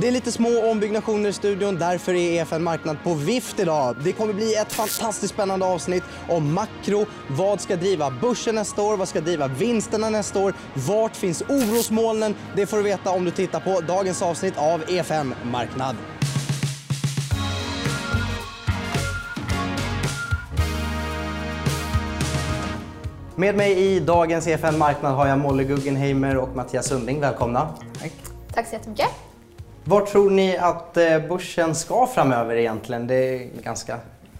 Det är lite små ombyggnationer i studion, därför är EFN Marknad på vift idag. Det kommer bli ett fantastiskt spännande avsnitt om makro. Vad ska driva börsen nästa år? Vad ska driva vinsterna nästa år? Vart finns orosmolnen? Det får du veta om du tittar på dagens avsnitt av EFN Marknad. Med mig i dagens EFN Marknad har jag Molly Guggenheimer och Mattias Sundling. Välkomna. Tack. Tack så jättemycket. Var tror ni att eh, börsen ska framöver egentligen? Det är en ganska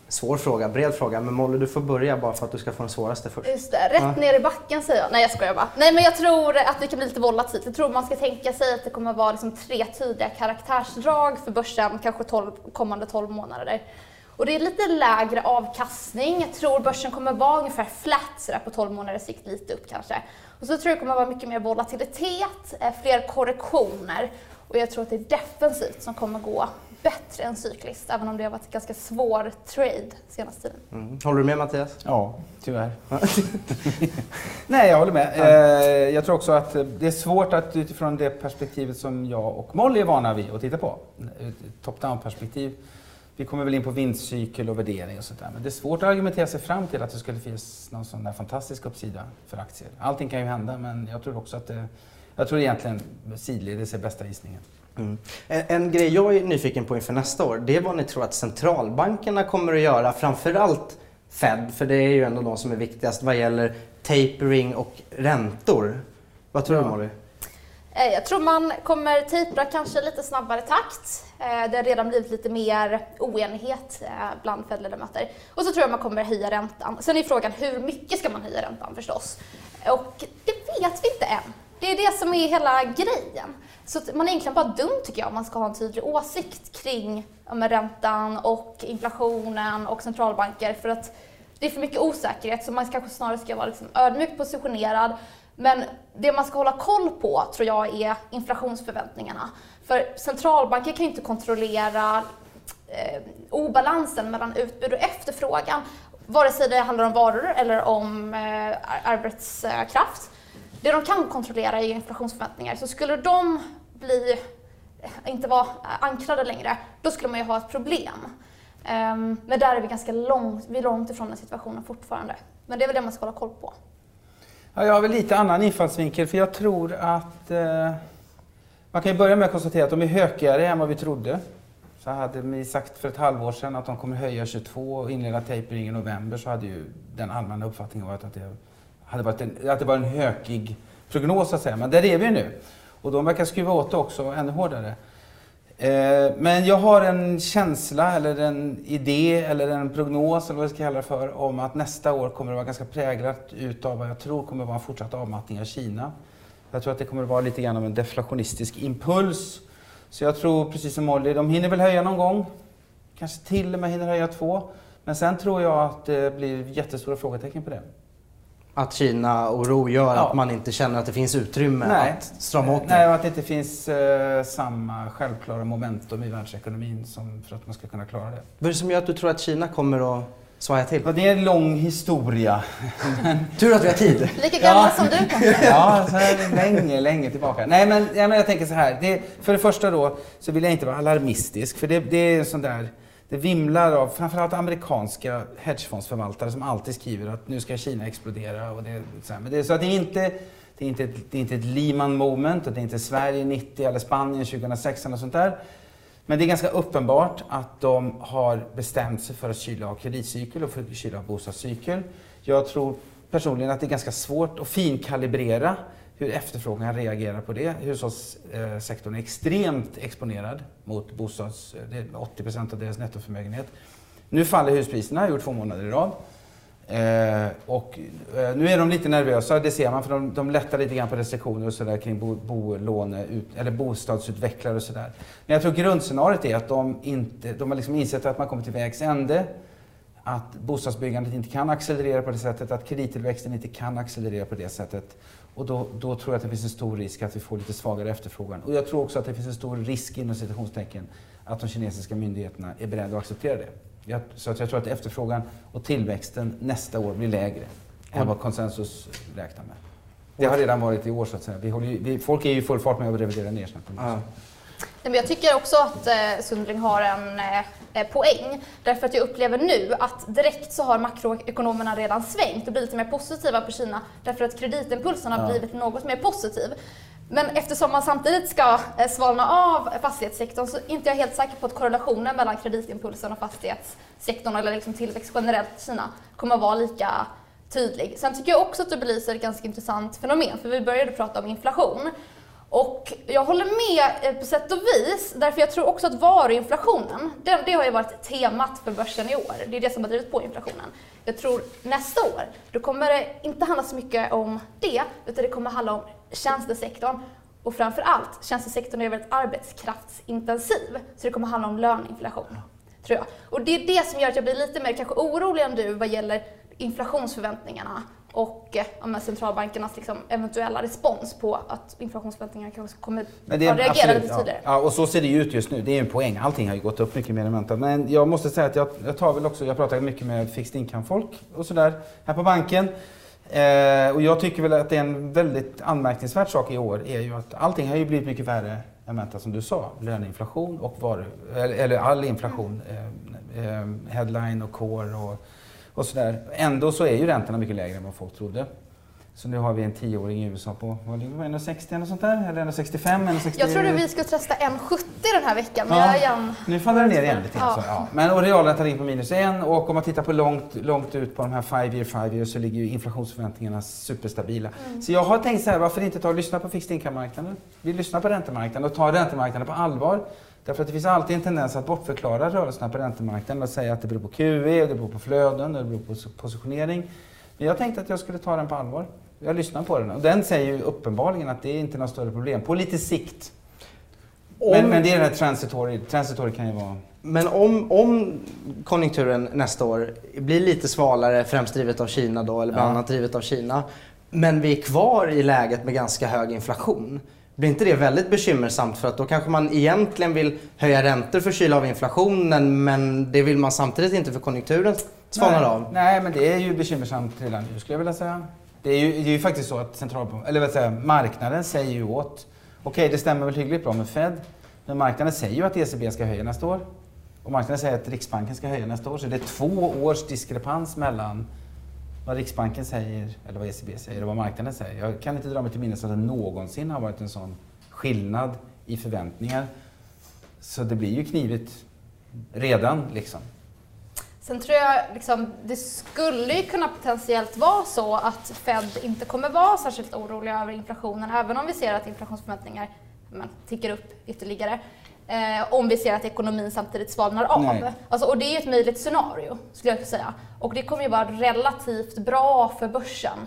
svår fråga, bred fråga. Men Molly, du får börja bara för att du ska få den svåraste först. Just det, rätt ja. ner i backen säger jag. Nej, jag skojar bara. Nej, men jag tror att det kan bli lite volatilt. Jag tror man ska tänka sig att det kommer vara liksom tre tydliga karaktärsdrag för börsen, kanske 12, kommande 12 månader. Och det är lite lägre avkastning. Jag tror börsen kommer vara ungefär flat sådär på 12 månaders sikt, lite upp kanske. Och så tror jag det kommer vara mycket mer volatilitet, eh, fler korrektioner. Och jag tror att det är defensivt som kommer gå bättre än cykliskt, även om det har varit ganska svår trade senaste tiden. Mm. Håller du med Mattias? Ja, tyvärr. Nej, jag håller med. Eh, jag tror också att det är svårt att utifrån det perspektivet som jag och Molly är vana vid att titta på, top-down perspektiv, vi kommer väl in på vinstcykel och värdering och sånt där. Men det är svårt att argumentera sig fram till att det skulle finnas någon sån där fantastisk uppsida för aktier. Allting kan ju hända, men jag tror också att det... Jag tror egentligen sidledes är bästa gissningen. Mm. En, en, grej jag är nyfiken på inför nästa år, det är vad ni tror att centralbankerna kommer att göra, framförallt Fed, för det är ju ändå de som är viktigast vad gäller tapering och räntor. Vad tror ja. du Molly? Eh, jag tror man kommer tapra kanske lite snabbare takt. Eh, det har redan blivit lite mer oenighet eh, bland Fed-ledamöter. Och så tror jag man kommer höja räntan. Sen är frågan hur mycket ska man höja räntan förstås? Och det vet vi inte än. Det är det som är hela grejen. Så man är egentligen bara dum tycker jag om man ska ha en tydlig åsikt kring ja, räntan och inflationen och centralbanker för att det är för mycket osäkerhet så man kanske snarare ska vara liksom ödmjukt positionerad men det man ska hålla koll på tror jag är inflationsförväntningarna. För centralbanker kan ju inte kontrollera eh, obalansen mellan utbud och efterfrågan. Vare sig det handlar om varor eller om eh, arbetskraft. Det de kan kontrollera är inflationsförväntningar. Så skulle de bli, eh, inte vara eh, ankrade längre, då skulle man ju ha ett problem. Um, men där är vi ganska långt, vi är långt ifrån den situationen fortfarande. Men det är väl det man ska hålla koll på. Ja, jag har väl lite annan infallsvinkel för jag tror att eh, man kan ju börja med att konstatera att de är hökigare än vad vi trodde. Så hade vi sagt för ett halvår sedan att de kommer höja 22 och inleda tapering i november så hade ju den allmänna uppfattningen varit att det, hade varit en, att det var en hökig prognos så att säga. Men där är vi nu. Och de verkar skruva åt det också ännu hårdare. Eh, men jag har en känsla, eller en idé, eller en prognos, eller vad jag ska kalla det för, om att nästa år kommer att vara ganska präglat utav vad jag tror kommer att vara en fortsatt avmattning av Kina. Jag tror att det kommer att vara lite grann av en deflationistisk impuls. Så jag tror, precis som Molly, de hinner väl höja någon gång. Kanske till och med hinner höja två. Men sen tror jag att det blir jättestora frågetecken på det att Kina-oro gör ja. att man inte känner att det finns utrymme Nej. att strama åt Nej, och att det inte finns eh, samma självklara momentum i världsekonomin som för att man ska kunna klara det. Vad är det som gör att du tror att Kina kommer att svaja till? Ja, det är en lång historia. Tur att vi har tid. Lika gammal som du kanske? ja, så här, länge, länge tillbaka. Nej, men, ja, men jag tänker så här. Det, för det första då så vill jag inte vara alarmistisk, för det, det är en sån där det vimlar av framförallt amerikanska hedgefondsförvaltare som alltid skriver att nu ska Kina explodera. Och det, så, här. Men det, så att det, är inte, det, är inte ett, det är inte ett Lehman moment, det är inte Sverige 90 eller Spanien 2006 eller sånt där. Men det är ganska uppenbart att de har bestämt sig för att kyla av kreditcykel och för att kyla av bostadscykel. Jag tror personligen att det är ganska svårt att finkalibrera hur efterfrågan reagerar på det. Hushållssektorn är extremt exponerad mot bostads... Det är 80 procent av deras nettoförmögenhet. Nu faller huspriserna, har gjort två månader i rad. Eh, och, eh, nu är de lite nervösa, det ser man, för de, de lättar lite grann på restriktioner och sådär kring bo, bolåne, ut, eller bostadsutvecklare och sådär. Men jag tror grundscenariot är att de, inte, de har liksom insett att man kommer till vägs ände att bostadsbyggandet inte kan accelerera på det sättet, att kredittillväxten inte kan accelerera på det sättet. Och då, då, tror jag att det finns en stor risk att vi får lite svagare efterfrågan. Och jag tror också att det finns en stor risk inom citationstecken att de kinesiska myndigheterna är beredda att acceptera det. Jag, så att jag tror att efterfrågan och tillväxten nästa år blir lägre än vad konsensus räknar med. Det har redan varit i år så att säga. Vi håller, vi, folk är ju i full fart med att revidera ner snabbt. Ja. Men jag tycker också att eh, Sundling har en eh, poäng. Därför att jag upplever nu att direkt så har makroekonomerna redan svängt och blivit lite mer positiva på Kina. Därför att kreditimpulsen har blivit något mer positiv. Men eftersom man samtidigt ska eh, svalna av fastighetssektorn så är inte jag helt säker på att korrelationen mellan kreditimpulsen och fastighetssektorn eller liksom tillväxt generellt i Kina kommer att vara lika tydlig. Sen tycker jag också att du belyser ett ganska intressant fenomen, för vi började prata om inflation. Och jag håller med eh, på sätt och vis, därför jag tror också att varuinflationen, det, det har ju varit temat för börsen i år. Det är det som har drivit på inflationen. Jag tror nästa år, då kommer det inte handla så mycket om det, utan det kommer handla om tjänstesektorn. Och framför allt, tjänstesektorn är väldigt arbetskraftsintensiv, så det kommer handla om löneinflation. Tror jag. Och det är det som gör att jag blir lite mer kanske orolig än du vad gäller inflationsförväntningarna och eh, centralbankernas liksom, eventuella respons på att inflationsförväntningarna kanske kommer att reagera lite tydligare. Ja. ja. och så ser det ju ut just nu. Det är en poäng. Allting har ju gått upp mycket mer än väntat. Men jag måste säga att jag, jag tar väl också, jag pratar mycket med fixed income-folk och sådär här på banken. Eh, och jag tycker väl att det är en väldigt anmärkningsvärd sak i år är ju att allting har ju blivit mycket värre än väntat som du sa. Löneinflation och varu, eller, eller all inflation. Eh, eh, headline och core och och sådär. Ändå så är ju räntorna mycket lägre än vad folk trodde. Så nu har vi en tioåring i USA på, vad ligger 1,60 eller sånt där? Eller 1,65? 1,60... Jag trodde vi skulle testa 1,70 den här veckan, men ja, jag igen... Nu faller det ner igen lite ja. ja. Men och realräntan ligger på minus 1 och om man tittar på långt, långt ut på de här 5 year, 5 year så ligger ju inflationsförväntningarna superstabila. Mm. Så jag har tänkt så här, varför inte ta och lyssna på fixed income-marknaden? Vi lyssnar på räntemarknaden och tar räntemarknaden på allvar. Därför att det finns alltid en tendens att bortförklara rörelserna på räntemarknaden och säga att det beror på QE, det beror på flöden, det beror på positionering. Men jag tänkte att jag skulle ta den på allvar. Jag lyssnar på den och den säger ju uppenbarligen att det är inte något större problem på lite sikt. Om, men, men, det är den här transitory, transitory kan ju vara... Men om, om konjunkturen nästa år blir lite svalare, främst drivet av Kina då, eller bland ja. annat drivet av Kina, men vi är kvar i läget med ganska hög inflation. Blir inte det väldigt bekymmersamt för att då kanske man egentligen vill höja räntor för att kyla av inflationen men det vill man samtidigt inte för konjunkturen svalnar av? Nej, men det är ju bekymmersamt redan nu skulle jag vilja säga. Det är ju, det är ju faktiskt så att centralbanken, eller vad säga, marknaden säger ju åt, okej okay, det stämmer väl hyggligt bra med Fed, men marknaden säger ju att ECB ska höja nästa år. Och marknaden säger att Riksbanken ska höja nästa år. Så det är två års diskrepans mellan vad Riksbanken säger, eller vad ECB säger och vad marknaden säger. Jag kan inte dra mig till minnes att det någonsin har varit en sån skillnad i förväntningar. Så det blir ju knivigt redan liksom. Sen tror jag liksom, det skulle ju kunna potentiellt vara så att Fed inte kommer vara särskilt oroliga över inflationen, även om vi ser att inflationsförväntningar men, tickar upp ytterligare. Eh, om vi ser att ekonomin samtidigt svalnar av. Alltså, och det är ett möjligt scenario, skulle jag säga. Och det kommer ju vara relativt bra för börsen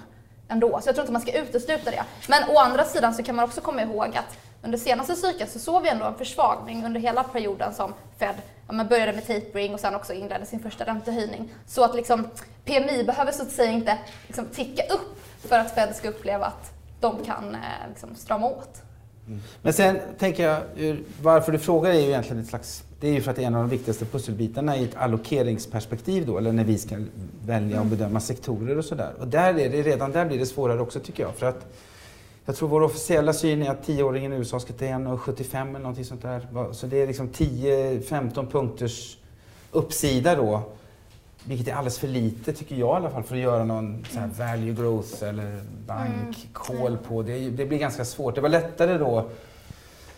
ändå. Så jag tror inte man ska utesluta det. Men å andra sidan så kan man också komma ihåg att under senaste cykeln så såg vi ändå en försvagning under hela perioden som Fed ja, man började med tapering och sen också inledde sin första räntehöjning. Så att liksom, PMI behöver så att säga inte liksom, ticka upp för att Fed ska uppleva att de kan eh, liksom, strama åt. Men sen tänker jag, varför du frågar är ju egentligen ett slags... Det är ju för att det är en av de viktigaste pusselbitarna i ett allokeringsperspektiv då, eller när vi ska välja och bedöma sektorer och sådär. Och där är det, redan där blir det svårare också tycker jag. För att jag tror vår officiella syn är att tioåringen i USA ska till 1,75 eller någonting sånt där. Så det är liksom 10-15 punkters uppsida då vilket är alldeles för lite, tycker jag i alla fall, för att göra någon så value growth eller bank call på. Det, det, blir ganska svårt. Det var lättare då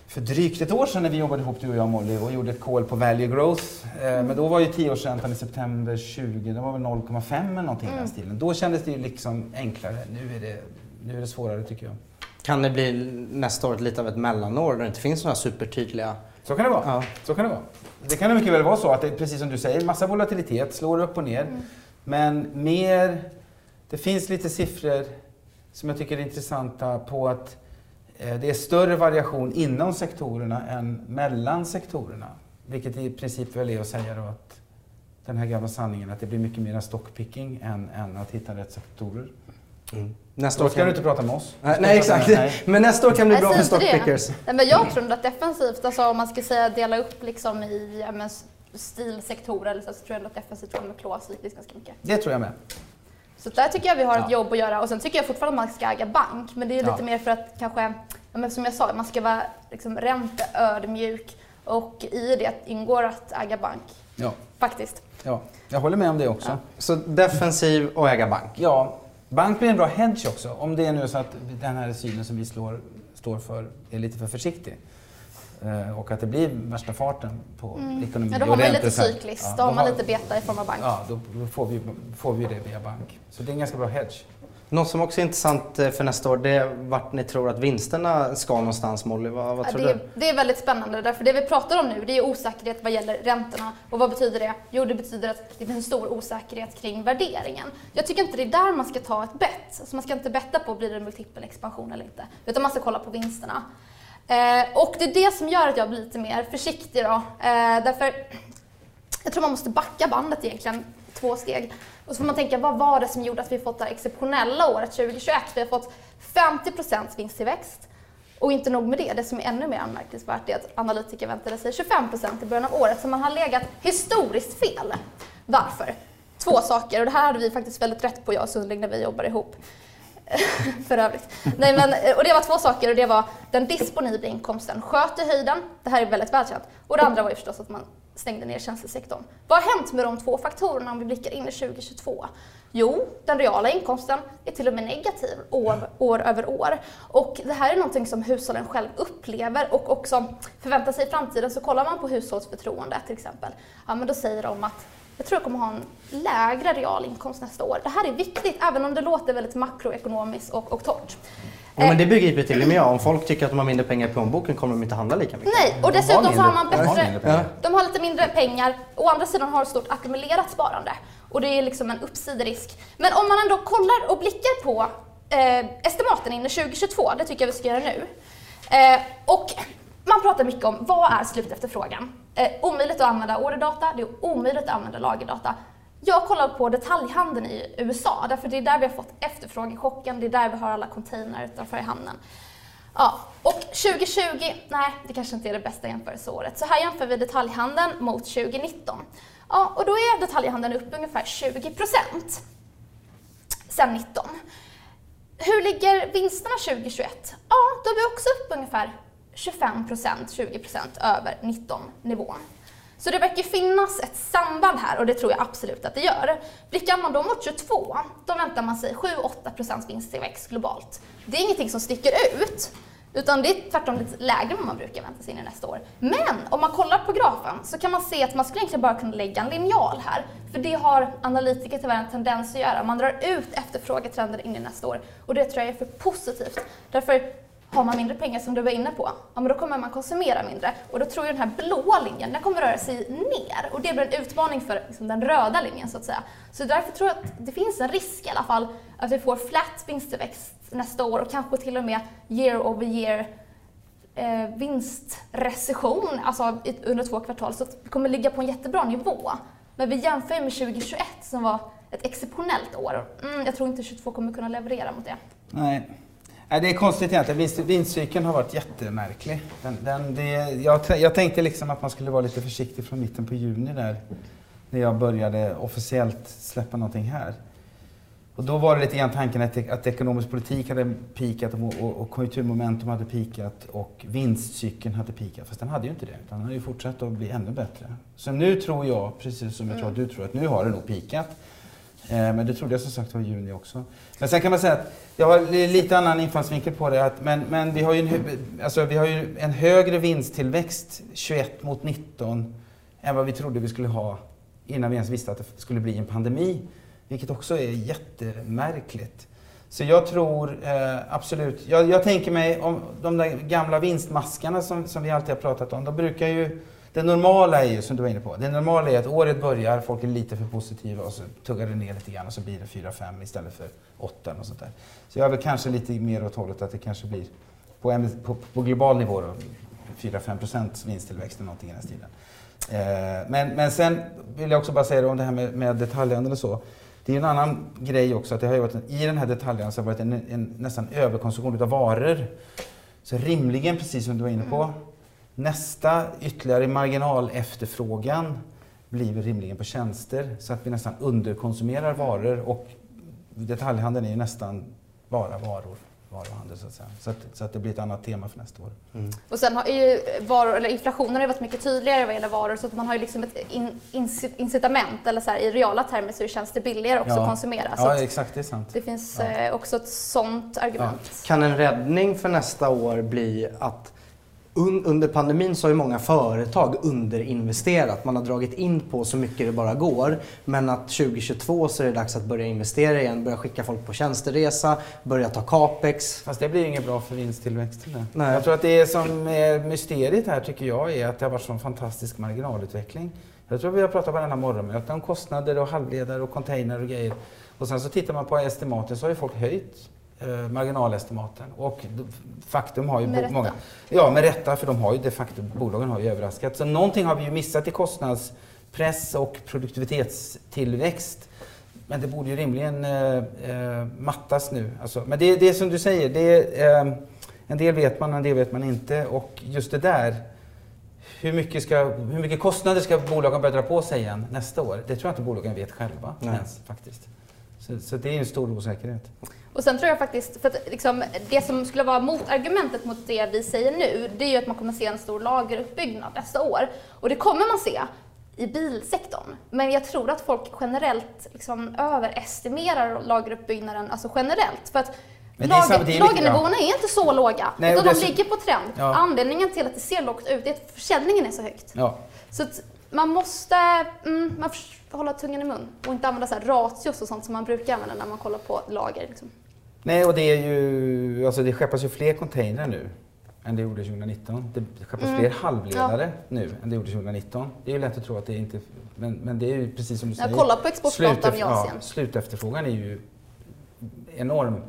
för drygt ett år sedan när vi jobbade ihop, du och jag Molly, och gjorde ett call på value growth. Eh, mm. Men då var ju tioårsräntan i september 20, det var väl 0,5 eller någonting mm. i den mm. stilen. Då kändes det ju liksom enklare. Nu är det, nu är det svårare tycker jag. Kan det bli nästa år lite av ett mellanår där det inte finns några supertydliga så kan det vara. Ja. Så kan det vara. Det kan mycket väl vara så att det är precis som du säger, massa volatilitet, slår upp och ner. Mm. Men mer, det finns lite siffror som jag tycker är intressanta på att eh, det är större variation inom sektorerna än mellan sektorerna. Vilket i princip väl är att säga då att den här gamla sanningen att det blir mycket mer stockpicking än, än att hitta rätt sektorer. Mm. Nästa år ska kan... du inte prata med oss. Nej, nej exakt. Nej. Men nästa år kan bli bra för stockpickers. Nej, men jag tror att defensivt, alltså om man ska säga dela upp liksom i men, stilsektorer eller så, så tror jag att defensivt kommer klå cykliskt ganska mycket. Det tror jag med. Så där tycker jag vi har ett ja. jobb att göra. Och sen tycker jag fortfarande att man ska äga bank, men det är lite ja. mer för att kanske men som jag sa, man ska vara liksom, ränteödmjuk och i det ingår att äga bank. Ja. Faktiskt. Ja, jag håller med om det också. Så defensiv och äga bank. Ja, bank blir en bra hedge också. Om det är nu så att den här synen som vi slår, står för är lite för försiktig. Eh, och att det blir värsta farten på ekonomin. Ja, då har man lite cykliskt, Ja, då har man lite beta i form av bank. Ja, då då får vi, får vi det via bank. Så det är en ganska bra hedge. Något som också är intressant eh, för nästa år det är vart ni tror att vinsterna ska någonstans Molly. Vad, vad tror det, du? är, det är väldigt spännande därför det vi pratar om nu det är osäkerhet vad gäller räntorna. Och vad betyder det? Jo, det betyder att det finns en stor osäkerhet kring värderingen. Jag tycker inte det är där man ska ta ett bett. Alltså man ska inte betta på blir det multipel expansion eller inte. Utan man ska kolla på vinsterna. Eh, och det är det som gör att jag blir lite mer försiktig då. Eh, därför jag tror man måste backa bandet egentligen två steg. Och så får man tänka, vad var det som gjorde att vi fått det här exceptionella året 2021? Vi har fått 50% vinsttillväxt. Och inte nog med det, det som är ännu mer anmärkningsvärt är att analytiker väntade sig 25% i början av året, så man har legat historiskt fel. Varför? Två saker, och det här hade vi faktiskt väldigt rätt på, jag och Sundling, när vi jobbar ihop. för övrigt. Nej, men, och det var två saker och det var den disponibla inkomsten sköt i höjden, det här är väldigt välkänt, och det andra var ju förstås att man stängde ner tjänstesektorn. Vad har hänt med de två faktorerna om vi blickar in i 2022? Jo, den reala inkomsten är till och med negativ år, år över år. Och det här är någonting som hushållen själv upplever och också förväntar sig i framtiden. Så kollar man på hushållsförtroende till exempel, ja men då säger de att jag tror jag kommer ha en lägre real inkomst nästa år. Det här är viktigt, även om det låter väldigt makroekonomiskt och, och torrt. Ja, men det begriper till och med jag. Om folk tycker att de har mindre pengar i plånboken kommer de inte handla lika mycket. Nej, och dessutom har man de har bättre... mindre pengar. De har lite mindre pengar. Å andra sidan har ett stort ackumulerat sparande. Och det är liksom en uppsiderisk. Men om man ändå kollar och blickar på eh, estimaten in i 2022, det tycker jag vi ska göra nu. Eh, och man pratar mycket om vad är slutefterfrågan? Eh, omöjligt att använda order-data, det är omöjligt att använda lagerdata. Jag kollar på detaljhandeln i USA, därför det är där vi har fått efterfrågechocken, det är där vi har alla containrar utanför i hamnen. Ja, och 2020, nej det kanske inte är det bästa jämförelseåret. Så här jämför vi detaljhandeln mot 2019. Ja, och då är detaljhandeln upp ungefär 20 procent sedan 19. Hur ligger vinsterna 2021? Ja, då är vi också upp ungefär 25 procent, 20 procent över 19-nivån. Så det verkar finnas ett samband här och det tror jag absolut att det gör. Blickar man då mot 22, då väntar man sig 7-8 procents vinsttillväxt globalt. Det är ingenting som sticker ut, utan det är tvärtom lite lägre än vad man brukar vänta sig in i nästa år. Men om man kollar på grafen så kan man se att man skulle egentligen bara kunna lägga en linjal här. För det har analytiker tyvärr en tendens att göra. Man drar ut efterfrågetrender in i nästa år. Och det tror jag är för positivt. Därför har man mindre pengar som du var inne på, ja, men då kommer man konsumera mindre. Och då tror jag den här blåa linjen, den kommer röra sig ner. Och det blir en utmaning för liksom, den röda linjen så att säga. Så därför tror jag att det finns en risk i alla fall att vi får flat vinsttillväxt nästa år och kanske till och med year over year eh, vinstrecession, alltså under två kvartal. Så att vi kommer ligga på en jättebra nivå. Men vi jämför med 2021 som var ett exceptionellt år. Mm, jag tror inte 2022 kommer kunna leverera mot det. Nej. Nej, det är konstigt egentligen. Vinst, vinstcykeln har varit jättemärklig. Den, den, det, jag, jag tänkte liksom att man skulle vara lite försiktig från mitten på juni där. När jag började officiellt släppa någonting här. Och då var det lite grann tanken att, att ekonomisk politik hade pikat och, och, och konjunkturmomentum hade pikat och vinstcykeln hade pikat. Fast den hade ju inte det. Utan den har ju fortsatt att bli ännu bättre. Så nu tror jag, precis som jag tror att du tror, att nu har det nog pikat. Eh, men det trodde jag som sagt var i juni också. Men sen kan man säga att jag har lite annan infallsvinkel på det. Att, men, men vi har ju en, alltså vi har ju en högre vinsttillväxt 21 mot 19 än vad vi trodde vi skulle ha innan vi ens visste att det skulle bli en pandemi. Vilket också är jättemärkligt. Så jag tror eh, absolut, jag, jag tänker mig om de där gamla vinstmaskarna som, som vi alltid har pratat om. De brukar ju, det normala är ju som du var inne på, det normala är att året börjar, folk är lite för positiva och så tuggar det ner lite grann och så blir det 4-5 istället för 8 och sånt där. Så jag är väl kanske lite mer åt hållet att det kanske blir på, en, på, på global nivå då, 4-5 procents vinsttillväxt eller någonting i den här stilen. Eh, men, men sen vill jag också bara säga om det här med, med detaljhandeln och så. Det är en annan grej också att det har ju varit en, i den här detaljhandeln så har det varit en, en nästan överkonsumtion av varor. Så rimligen, precis som du var inne på, nästa ytterligare marginal efterfrågan blir rimligen på tjänster så att vi nästan underkonsumerar varor och detaljhandeln är ju nästan bara varor varuhandel så att säga. Så att, så att det blir ett annat tema för nästa år. Mm. Och sen har ju varor, eller inflationen har varit mycket tydligare vad gäller varor så att man har ju liksom ett in, incitament, eller så här, i reala termer så känns det billigare också Ja. att konsumera. Så Ja, exakt, det är sant. det finns Ja. eh, också ett sånt argument. Kan en räddning för nästa år bli att un under pandemin så har ju många företag underinvesterat. Man har dragit in på så mycket det bara går. Men att 2022 så är det dags att börja investera igen, börja skicka folk på tjänsteresa, börja ta capex. Fast det blir inget bra för vinsttillväxten. Nej. Jag tror att det som är mysteriet här tycker jag är att det har varit sån fantastisk marginalutveckling. Jag tror vi har pratat på denna morgonmöten om kostnader och halvledare och container och grejer. Och sen så tittar man på estimaten så har ju folk höjt eh, marginalestimaten. Och faktum har ju Med rätta. många... Ja, med rätta för de har ju de facto, bolagen har ju överraskat. Så någonting har vi ju missat i kostnadspress och produktivitetstillväxt. Men det borde ju rimligen eh, eh, mattas nu. Alltså, men det, det är som du säger, det är, eh, en del vet man och en del vet man inte. Och just det där, hur mycket, ska, hur mycket kostnader ska bolagen börja dra på sig igen nästa år? Det tror jag inte bolagen vet själva Nej. ens faktiskt. Så, så det är en stor osäkerhet. Och sen tror jag faktiskt, för att liksom, det som skulle vara motargumentet mot det vi säger nu, det är ju att man kommer se en stor lageruppbyggnad nästa år. Och det kommer man se i bilsektorn. Men jag tror att folk generellt liksom överestimerar lageruppbyggnaden, alltså generellt. För att Men lager, lagernivåerna är inte så låga, Nej, utan de så- ligger på trend. Ja. Anledningen till att det ser lågt ut är att försäljningen är så högt. Ja. Så att man måste mm, man hålla tungan i mun och inte använda så här ratios och sånt som man brukar använda när man kollar på lager. Liksom. Nej, och det är ju, alltså det skeppas ju fler containrar nu än det gjorde 2019. Det skeppas Mm. fler halvledare nu än det gjorde 2019. Det är ju lätt att tro att det inte, men, men det är ju precis som du Jag säger. kollar på exportdatan i Asien. Ja, slutefterfrågan är ju enorm.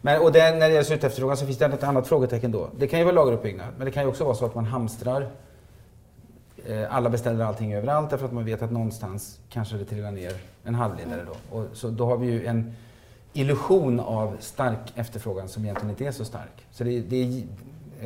Men, och det, när det gäller slutefterfrågan så finns det ett annat frågetecken då. Det kan ju vara lageruppbyggnad, men det kan ju också vara så att man hamstrar. Eh, Alla beställer allting överallt därför att man vet att någonstans kanske det trillar ner en halvledare då. Och så då har vi ju en illusion av stark efterfrågan som egentligen inte är så stark. Så det, det är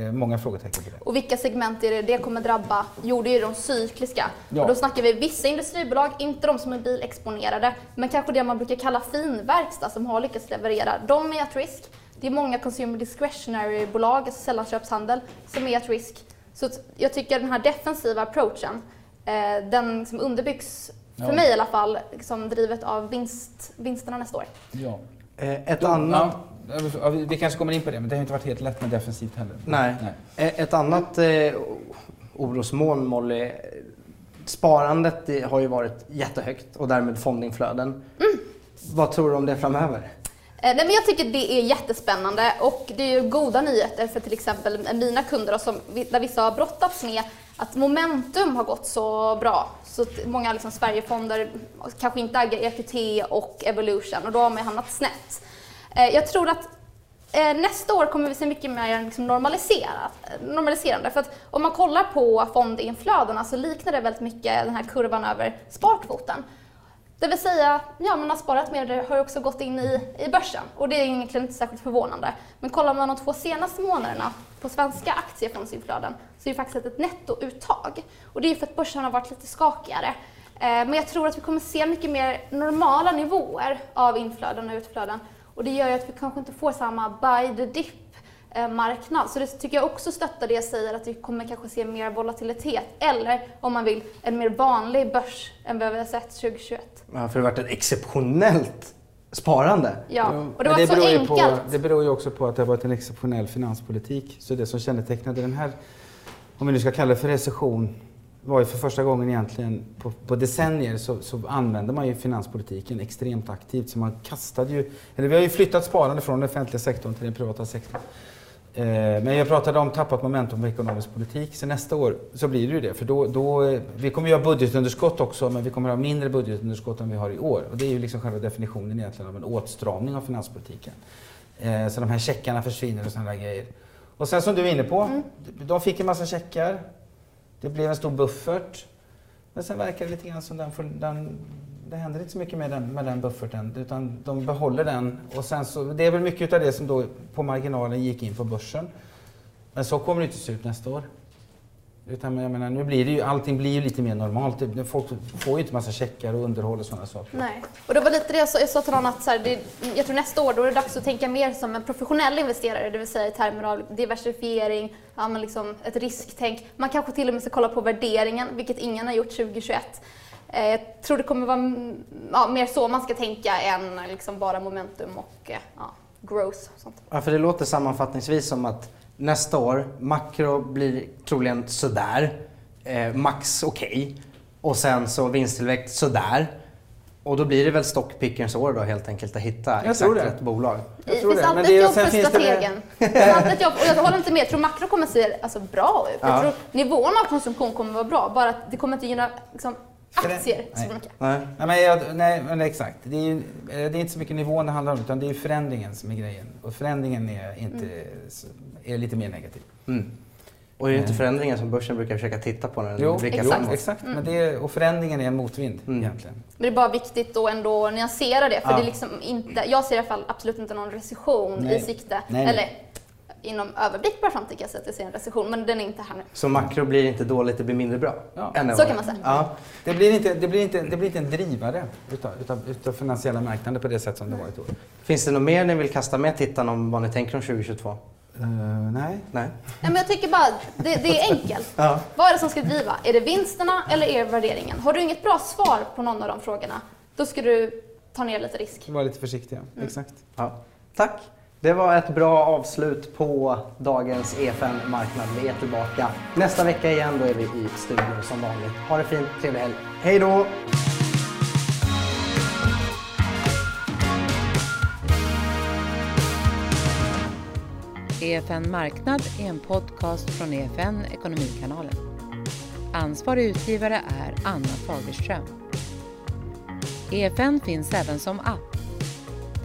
eh, många frågetecken på det. Och vilka segment är det det kommer drabba? Jo, det är de cykliska. Ja. Och då snackar vi vissa industribolag, inte de som är bilexponerade, men kanske det man brukar kalla finverkstad som har lyckats leverera. De är at risk. Det är många consumer discretionary-bolag, alltså sällanköpshandel, som är at risk. Så jag tycker den här defensiva approachen, eh, den liksom underbyggs, för Ja. mig i alla fall, liksom drivet av vinst, vinsterna nästa år. Ja. Eh, Ett annat... Ja, vi- kanske kommer in på det, men det har inte varit helt lätt med defensivt heller. Nej. Eh, Ett annat eh, orosmoln, Molly. Sparandet det har ju varit jättehögt och därmed fondinflöden. Vad tror du om det framöver? Eh, nej, men jag tycker det är jättespännande och det är ju goda nyheter för till exempel mina kunder då, som, där vissa har brottats med att momentum har gått så bra. Så att många liksom Sverigefonder kanske inte äger EQT och Evolution och då har man hamnat snett. Eh, jag tror att eh, nästa år kommer vi se mycket mer liksom normaliserande. För att om man kollar på fondinflödena så liknar det väldigt mycket den här kurvan över sparkvoten. Det vill säga, ja man har sparat mer, det har också gått in i, i börsen. Och det är egentligen inte särskilt förvånande. Men kollar man de två senaste månaderna på svenska aktiefondsinflöden så är det faktiskt ett nettouttag. Och det är för att börsen har varit lite skakigare. Eh, Men jag tror att vi kommer se mycket mer normala nivåer av inflöden och utflöden. Och det gör ju att vi kanske inte får samma buy the dip eh, marknad. Så det tycker jag också stöttar det jag säger att vi kommer kanske se mer volatilitet. Eller om man vill, en mer vanlig börs än vad vi har sett 2021. Ja, för det har varit ett exceptionellt sparande. Ja, och det var så beror ju enkelt. På, det beror ju också på att det har varit en exceptionell finanspolitik. Så det som kännetecknade den här, om vi nu ska kalla det för recession, var ju för första gången egentligen på, på decennier så, så använde man ju finanspolitiken extremt aktivt. Så man kastade ju, eller vi har ju flyttat sparande från den offentliga sektorn till den privata sektorn. Eh, Men jag pratade om tappat momentum på ekonomisk politik. Så nästa år så blir det ju det. För då, då, eh, vi kommer ju ha budgetunderskott också, men vi kommer ha mindre budgetunderskott än vi har i år. Och det är ju liksom själva definitionen egentligen av en åtstramning av finanspolitiken. Eh, Så de här checkarna försvinner och sådana där grejer. Och sen som du är inne på, de fick en massa checkar. Det blev en stor buffert. Men sen verkar det lite grann som den, den det händer inte så mycket med den, med den bufferten utan de behåller den. Och sen så, det är väl mycket av det som då på marginalen gick in på börsen. Men så kommer det inte se ut nästa år. Utan jag menar, nu blir det ju, allting blir ju lite mer normalt. Folk får ju inte massa checkar och underhåll och sådana saker. Nej. Och det var lite det jag sa, jag sa till någon att så här, det, jag tror nästa år då är det dags att tänka mer som en professionell investerare, det vill säga i termer av diversifiering, ja, men liksom ett risktänk. Man kanske till och med ska kolla på värderingen, vilket ingen har gjort 2021. Eh, Jag tror det kommer vara ja, mer så man ska tänka än liksom bara momentum och eh, ja, growth. Och sånt. Ja, för det låter sammanfattningsvis som att nästa år, makro blir troligen sådär, eh, max okej. Och sen så vinsttillväxt sådär. Och då blir det väl stockpickerns år då helt enkelt att hitta Jag exakt tror det. rätt bolag. Jag Det tror finns det, men alltid det- ett jobb för finns det strategen. Det finns jobb, och jag håller inte med. Jag tror makro kommer se alltså, bra ut. Ja. Jag tror nivån av konsumtion kommer vara bra, bara att det kommer inte gynna liksom, Det- aktier så nej. mycket. Nej. Nej, men, jag, nej, men exakt. Det är, ju, eh, det är inte så mycket nivån det handlar om, utan det är ju förändringen som är grejen. Och förändringen är, inte, så- är lite mer negativ. Mm. Och det är ju inte förändringen som börsen brukar försöka titta på när den Jo, blickar jo, framåt. exakt. Men det är, och förändringen är en motvind Mm. egentligen. Men det är bara viktigt att ändå nyansera det, för Ja. det är liksom inte, jag ser i alla fall absolut inte någon recession Nej. i sikte. Nej, nej. Eller inom överblickbar framtid kan jag säga att jag ser en recession, men den är inte här nu. Så makro blir inte dåligt, det blir mindre bra. Ja. Så kan man säga. Ja. Det blir inte, det blir inte, det blir inte en drivare utav, utav, utav finansiella marknader på det sätt som det varit i år. Finns det något mer ni vill kasta med tittarna om vad ni tänker om 2022? Uh, nej. Nej? Nej, men jag tycker bara, det, det är enkelt. Ja. Vad är det som ska driva? Är det vinsterna eller är det värderingen? Har du inget bra svar på någon av de frågorna, då ska du ta ner lite risk. Var lite försiktiga. Exakt. Ja. Tack! Det var ett bra avslut på dagens EFN Marknad. Vi är tillbaka nästa vecka igen. Då är vi i studion som vanligt. Ha det fint, trevlig helg. Hej då! EFN Marknad är en podcast från EFN Ekonomikanalen. Ansvarig utgivare är Anna Fagerström. EFN finns även som app.